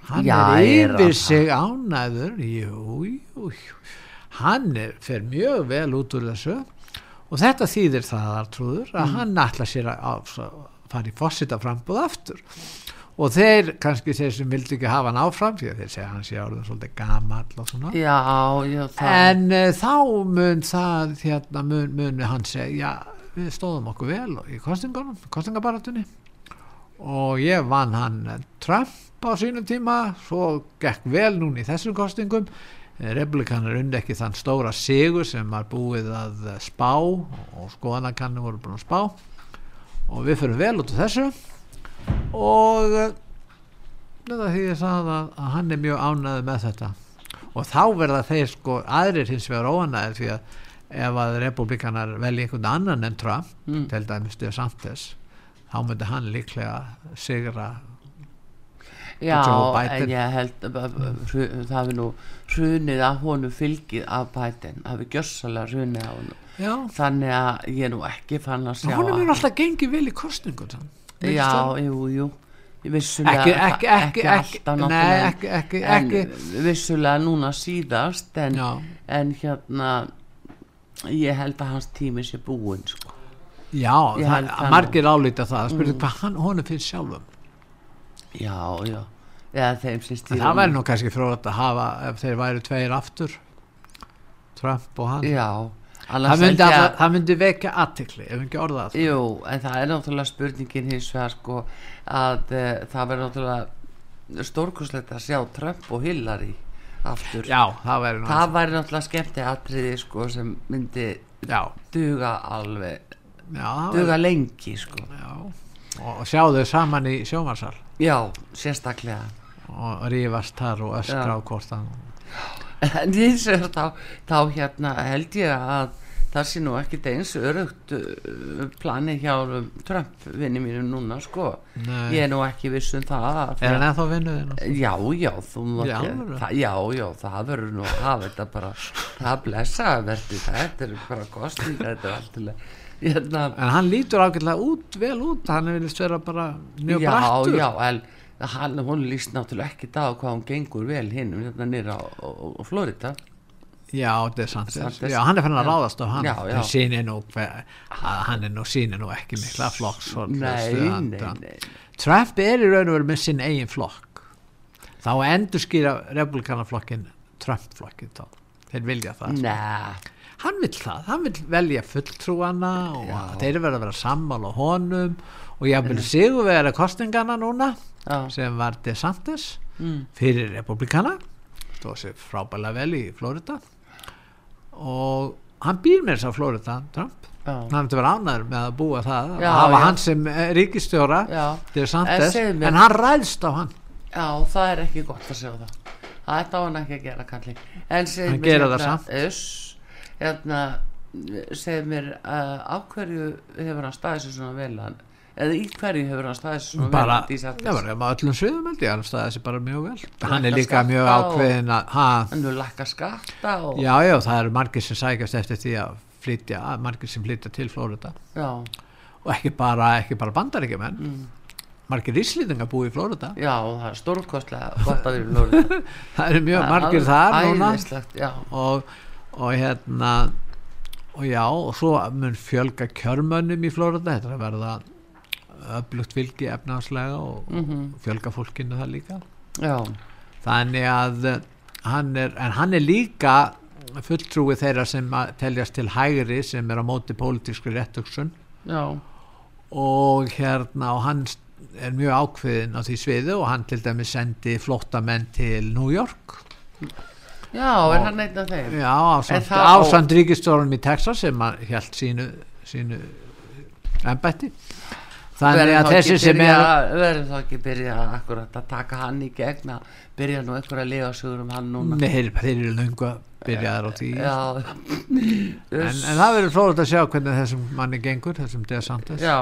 Hann Já, er er yfir sig ánæður jú, jú, jú. Hann er, fer mjög vel út úr þessu og þetta þýðir það trúður að Mm. hann ætla sér að, að fara í fósita frambúð aftur. Og þeir, kannski þeir sem vildi ekki hafa hann áfram því að þeir segja hann sé orðin svolítið gamall og svona. Já, já, en uh, þá mun það hérna mun, mun hann segja já, við stóðum okkur vel í kostingunum, kostingabaratunni og ég vann hann Trump á sínum tíma svo gekk vel núna í þessum kostingum republikanar undi ekki þann stóra sigur sem var búið að eh, spá og skoðanakannum voru búin að spá. Og við fyrir vel út af þessu. Og eh, þetta því ég sagði að, að hann er mjög ánæður með þetta. Og þá verða þeir sko aðrir hins vegar óanæður því að ef að republikanar velja einhvern annan en Trump Mm. til dæmis DeSantis þá myndi hann líklega sigra Já, en ég held að að- það hafi nú hrunið að honum fylgið af Biden, hafi gjörsalega hrunið á honum. Já, þannig að ég er nú ekki fann að sjá hún er að- alltaf gengið vel í kostningun sann. Já, jú, jú. Vissulega, ekki, ekki, ekki, ekki, alltaf náttúrulega en vissulega núna síðast en, en hérna ég held að hans tími sé búinn sko. já það, það margir álíta það spurði Mm. hvað hann, honum finnst sjálfum já, já. Eða þeim sem stýra það væri nú kannski fróðat að hafa ef þeir væri tveir aftur Trump og hann. Já, það myndi, að, að það myndi vekja aðtikli ef ekki orða það jú, en það er náttúrulega spurningin hins vegar sko að uh, það verður náttúrulega stórkurslegt að sjá Trump og Hillary aftur. Já, það væri náttúrulega skemmti atriði sko sem myndi já, duga alveg já, duga væri, lengi sko. Já. Og, og sjá þau saman í sjómarsal já, sérstaklega. Og rífast þar og öskra Já. á hvort hann en hins vegar þá, þá hérna held ég að það sé nú ekkit eins örugt uh, planið hjá um, Trump vinni mínu núna sko. Nei. ég er nú ekki viss um það að er hann ennþá vinnuðinn Já, já, þú mátt ekki- það, Já, já, það verður nú að hafa þetta bara, það blessa verður þetta er bara kostninga, þetta er alltaf hérna, en hann lítur ágætlega út, vel út. Hann vilist vera bara mjög já, brattur. já, en hann, hún líst náttúrulega ekki það á hvað hún gengur vel hinn hérna nýra á, á, á Florida já, þetta er sant já, hann er fann að ráðast á hann. Já, já. nú hann er nú sýnir nú ekki mikla flokks Trump er í raun og veru með sinn eigin flokk. Þá endur skýra republikanaflokkin Trump-flokkin þá. Þeir vilja það Nei, hann vil það, hann vil velja fulltrúana og Já. þeir verða að vera sammála honum og ég vil sigur vera kostningana núna já, sem var DeSantis mm, fyrir republikana stóð sér frábælega vel í Florida. Og hann býr með þess að Florida Trump. Hann hefði verið ánæður með að búa það Já, að hafa hann sem eh, ríkistjóra DeSantis. En mér- en hann ræðst á hann. Já, það er ekki gott að sjá það. Það er hann ekki að gera kalli. En segir mér það hérna, segir mér uh, af hverju hefur hann staðið sér svona vel hann eða í hverju hefur hann staðið svona bara, vel, já, bara á öllum sviðum held ég, hann staði þessi bara mjög vel. Hann Lækka er líka mjög ákveðin að, ha, hann hefur lækka skatta og já, já, það eru margir sem sækast eftir því að flytja, margir sem flytja til Flórida já, og ekki bara, ekki bara bandaríkjumenn Mm. margir íslýtingar búi í Flórida já, það er stórkostlega gott að vera í Flórida það eru mjög margir þar núna. og, og hérna og já, og svo mun fjölga kjörmönnum í Flórida þetta er að verða öflugt fylgi efnaðslega og mhm, fjölga fólkinu það líka. Já. Þannig að hann er, en hann er líka fulltrúi þeirra sem teljast til hægri sem er á móti pólitískri réttöksun og hérna og hann er mjög ákveðin á því sviðu og hann til dæmis sendi flottamenn til New York já, er hann einn af þeim. Já, ásand, ásand ríkistórunum í Texas sem held sínu sínu embætti. Þannig að þessi sem er verður þá ekki byrja akkurat að taka hann í gegn að byrja nú einhver að lifa sögur um hann núna. Nei, þeir, eru löngu byrjaðar á því. Já, en, en það verður fróðast að sjá hvernig þessum manni gengur, þessum DeSantis. Já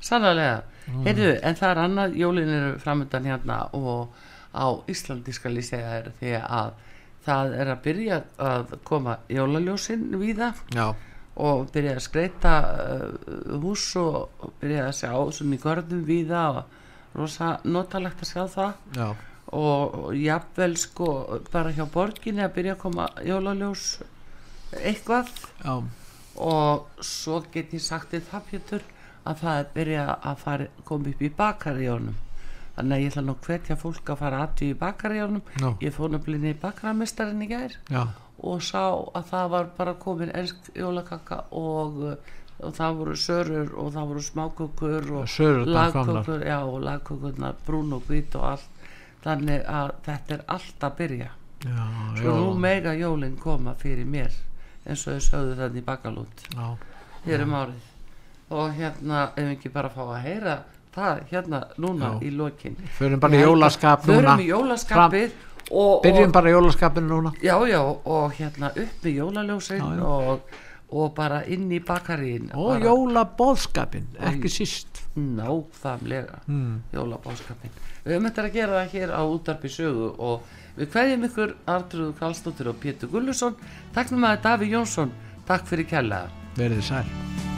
sannlega, Mm. heyrðu, en það er annað jólin eru framöndan hérna og á Íslandi skal ég segja þér því að það er að byrja að koma jólaljósin víða já, og byrja að skreita uh, hús og byrja að sjá svona í görðum víða og rosa notalegt að sjá það. Já, og, jafnvel sko bara hjá borginni að byrja að koma jólaljós eitthvað. Já, og svo get ég sagt það Pétur að það byrja að fara, koma upp í bakaríjónum þannig að ég ætla nú hvetja fólk að fara aðtíð í bakaríjónum Já. ég fór nefnilega í bakaramestarinn í gær já, og sá að það var bara komin ensk jólakakka og, og það voru sörur og það voru smákökur og lagkökur já og lagkökurnar brún og hvít og allt. Þannig að þetta er allt að byrja. Já, svo nú mega jólin koma fyrir mér eins og þau sögðu þannig í bakalút já. hér um árið. Og hérna ef ekki bara fá að heyra það hérna núna Já. í lokin. Förum bara í jólaskap núna. förum í jólaskapið og, byrjum og, bara í jólaskapinu núna. Já já og hérna upp með jólaljósin. Og, og bara inn í bakarín og jólabóðskapin, ekki síst. Nákvæmlega mm. jólabáskapin við höfum þetta að gera það hér á útarpi sögu og við kveðjum ykkur Artrúðu Karlsdóttir og Pétur Gullusson takk nú maður Daví Jónsson. Takk fyrir kærlega. Verið sæl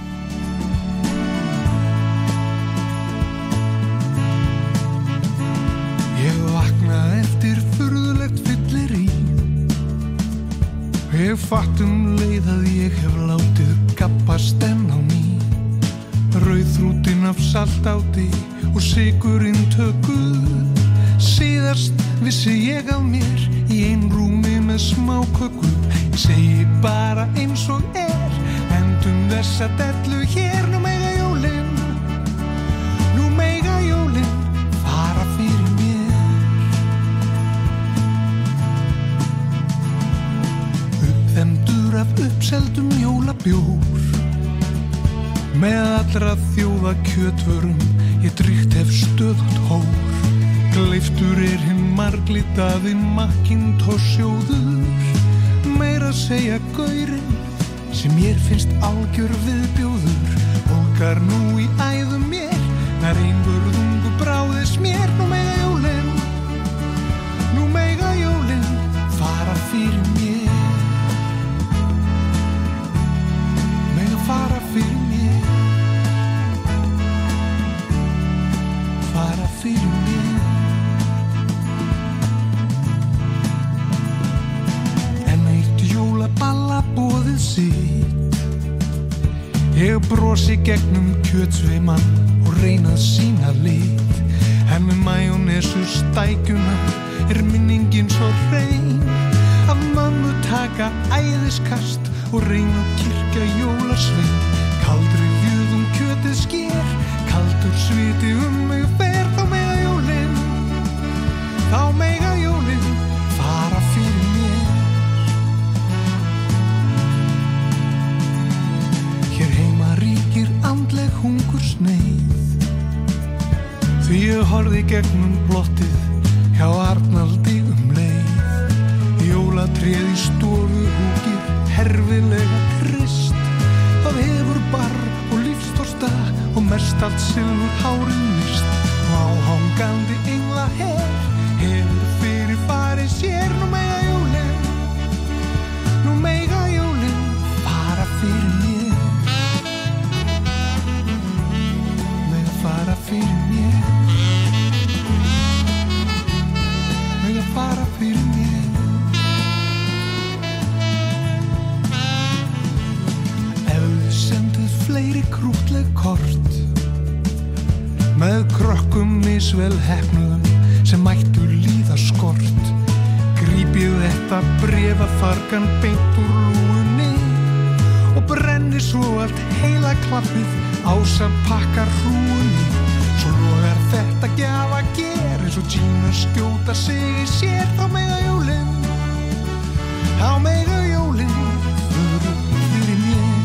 Ég fatt um leið að ég hef látið gappast enn á ný Rauðþrútin af saltáti og sigurinn tökuð. Síðast vissi ég af mér í ein rúmi með smáköku Ég segi bara eins og er Endum þessa dellu hér Uppþemdur af uppseldum jólabjór. Með allra þjóða kjötvörum Ég dríkt hef stöðugt hór. Gleiftur er hinn marglitaði makkintosjóður Meira að segja gaurinn sem mér finnst algjör viðbjóður. Olgar nú í æðum mér Nær einvörðungu bráðis mér. Nú mega bóðið sitt. Ég brosi gegnum kjötsveiman og reynað sína lit. En með majónesu stækjuna er minningin svo reyn Af mömmu taka æðiskast og reyna að kirkja jólasvein. Kaldri vjöðum kjötið sker, kaldur sviti um mig fer. Þá mega jólin, þá mega andleg hungur sneið Því ég horfi gegnum plottið hjá Arnaldi um leið. Jólatréð í stofu húkið herfilega krist Það hefur barr og lífstorsta og mest allt silfur hárið mist og áhangandi engla hef hefur fyrir farið sér. Nú mega jólin nú mega jólin fara fyrir fargan beint úr lúunni og brenni svo allt heila klappið ásam pakkar hrúunni svo logar þetta gjafa ger eins og tíma skjóta sig í sér. Þá mega jólin þá mega jólin fyrir, fyrir mér.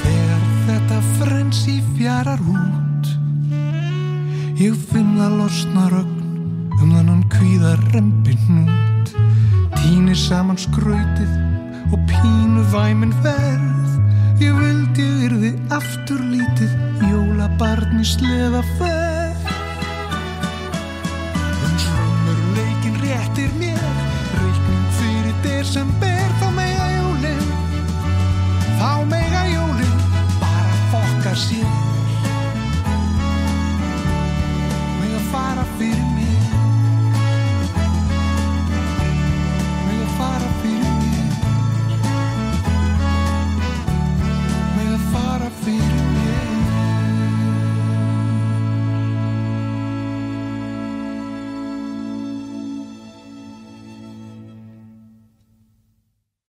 Þegar þetta frensi fjarar út Ég finn að losna rempin hnút Týni saman skrautið og pínu væmin verð. Ég vildi yrði aftur lítið jólabarn í sleða ferð